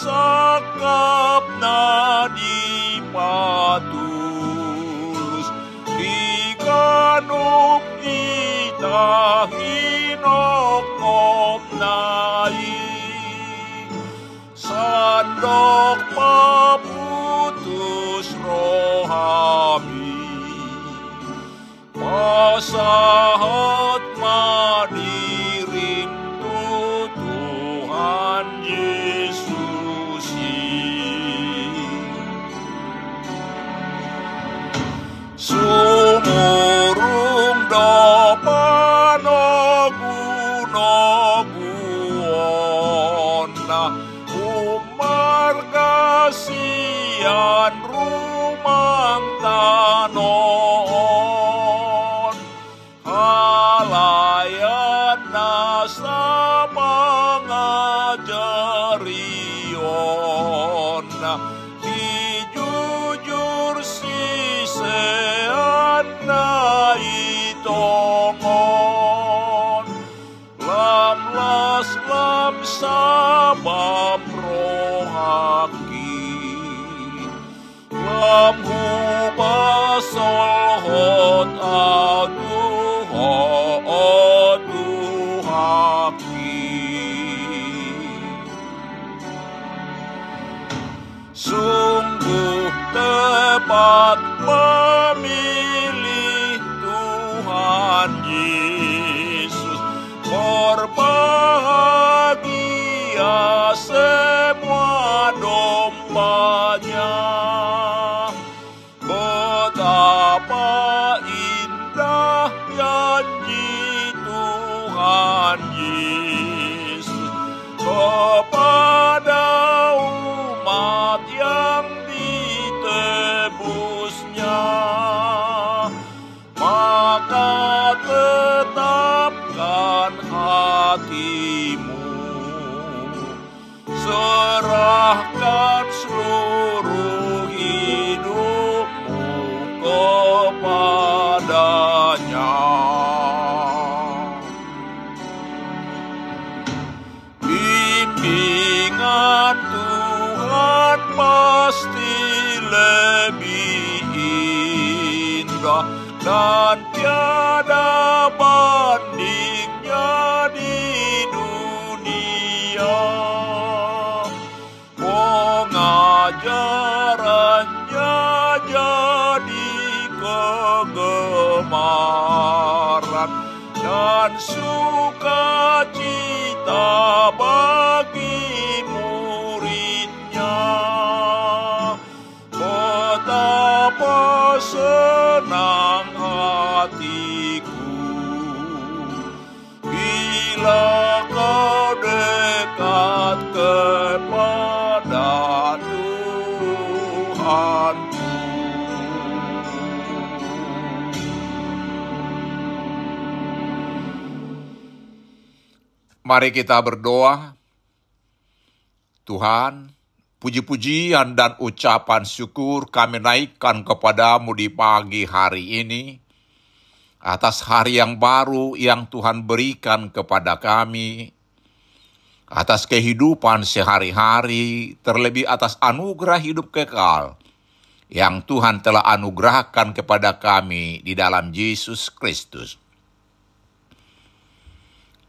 sakap na So lam sabam rohaki Lam hubasol hot aduh aduh haki Sungguh tepat tetapkan hatimu. Serahkan seluruh hidupmu kepadanya. Bimbingan Tuhan pasti lebih indah dan tiada bandingnya kegemaran dan sukacita bagi muridnya. Betapa senang hatiku Mari kita berdoa. Tuhan, puji-pujian dan ucapan syukur kami naikkan kepadamu di pagi hari ini. Atas hari yang baru yang Tuhan berikan kepada kami. Atas kehidupan sehari-hari, terlebih atas anugerah hidup kekal yang Tuhan telah anugerahkan kepada kami di dalam Yesus Kristus.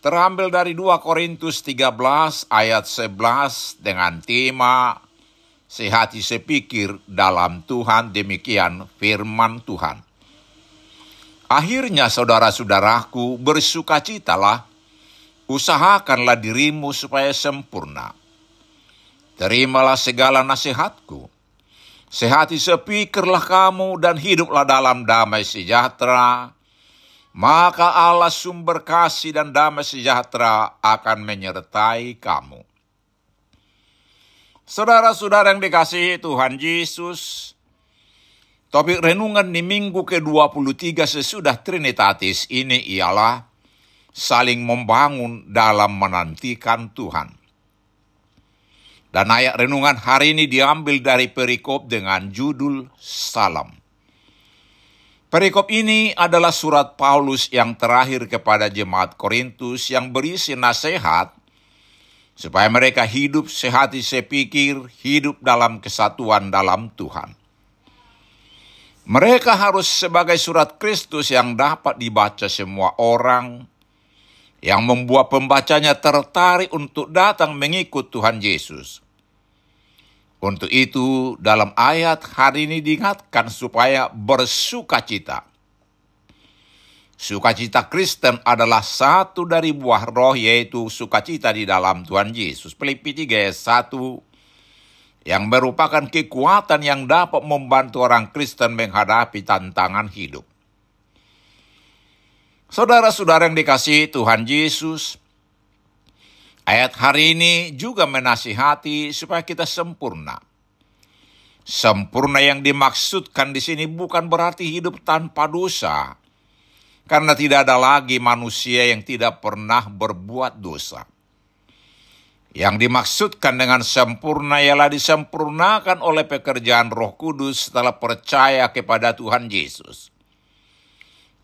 terambil dari 2 Korintus 13 ayat 11 dengan tema sehati sepikir dalam Tuhan demikian firman Tuhan. Akhirnya saudara-saudaraku bersukacitalah, usahakanlah dirimu supaya sempurna. Terimalah segala nasihatku. Sehati sepikirlah kamu dan hiduplah dalam damai sejahtera. Maka Allah sumber kasih dan damai sejahtera akan menyertai kamu. Saudara-saudara yang dikasihi Tuhan Yesus, topik renungan di minggu ke-23 sesudah Trinitatis ini ialah saling membangun dalam menantikan Tuhan. Dan ayat renungan hari ini diambil dari perikop dengan judul Salam. Perikop ini adalah surat Paulus yang terakhir kepada jemaat Korintus yang berisi nasihat supaya mereka hidup sehati sepikir, hidup dalam kesatuan dalam Tuhan. Mereka harus sebagai surat Kristus yang dapat dibaca semua orang, yang membuat pembacanya tertarik untuk datang mengikut Tuhan Yesus. Untuk itu, dalam ayat hari ini diingatkan supaya bersuka cita Sukacita Kristen adalah satu dari buah roh yaitu sukacita di dalam Tuhan Yesus. Filipi 3 ayat 1 yang merupakan kekuatan yang dapat membantu orang Kristen menghadapi tantangan hidup. Saudara-saudara yang dikasihi Tuhan Yesus, ayat hari ini juga menasihati supaya kita sempurna. Sempurna yang dimaksudkan di sini bukan berarti hidup tanpa dosa, karena tidak ada lagi manusia yang tidak pernah berbuat dosa. Yang dimaksudkan dengan sempurna ialah disempurnakan oleh pekerjaan Roh Kudus setelah percaya kepada Tuhan Yesus.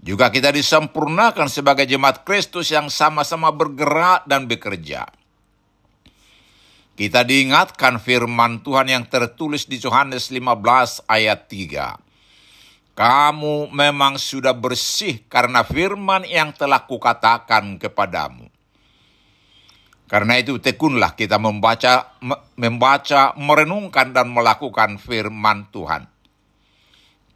Juga kita disempurnakan sebagai jemaat Kristus yang sama-sama bergerak dan bekerja. Kita diingatkan firman Tuhan yang tertulis di Yohanes 15 ayat 3 kamu memang sudah bersih karena firman yang telah kukatakan kepadamu. Karena itu tekunlah kita membaca, membaca, merenungkan dan melakukan firman Tuhan.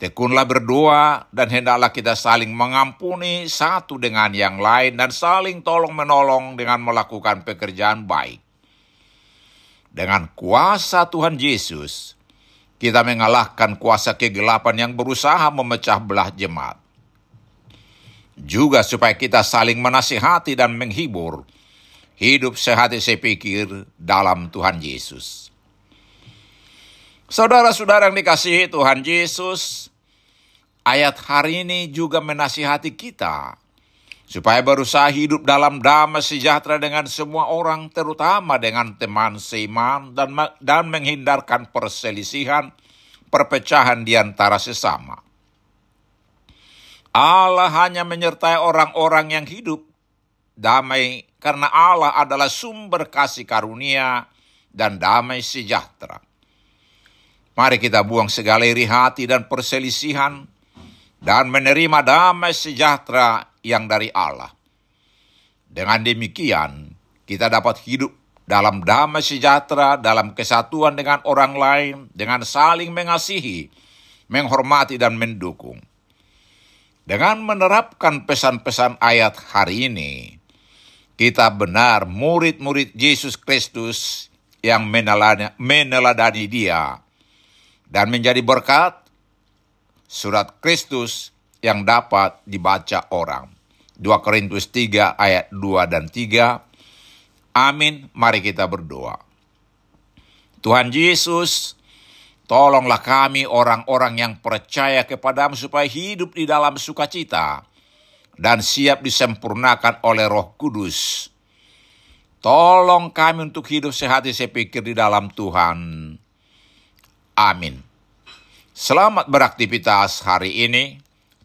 Tekunlah berdoa dan hendaklah kita saling mengampuni satu dengan yang lain dan saling tolong menolong dengan melakukan pekerjaan baik. Dengan kuasa Tuhan Yesus, kita mengalahkan kuasa kegelapan yang berusaha memecah belah jemaat. Juga supaya kita saling menasihati dan menghibur, hidup sehati sepikir dalam Tuhan Yesus. Saudara-saudara yang dikasihi Tuhan Yesus, ayat hari ini juga menasihati kita supaya berusaha hidup dalam damai sejahtera dengan semua orang, terutama dengan teman seiman, dan, dan menghindarkan perselisihan, perpecahan di antara sesama. Allah hanya menyertai orang-orang yang hidup damai karena Allah adalah sumber kasih karunia dan damai sejahtera. Mari kita buang segala iri hati dan perselisihan dan menerima damai sejahtera yang dari Allah. Dengan demikian, kita dapat hidup dalam damai sejahtera, dalam kesatuan dengan orang lain, dengan saling mengasihi, menghormati, dan mendukung. Dengan menerapkan pesan-pesan ayat hari ini, kita benar murid-murid Yesus Kristus yang meneladani, dia dan menjadi berkat surat Kristus yang dapat dibaca orang. 2 Korintus 3 ayat 2 dan 3. Amin, mari kita berdoa. Tuhan Yesus, tolonglah kami orang-orang yang percaya kepadamu supaya hidup di dalam sukacita dan siap disempurnakan oleh roh kudus. Tolong kami untuk hidup sehati sepikir di dalam Tuhan. Amin. Selamat beraktivitas hari ini.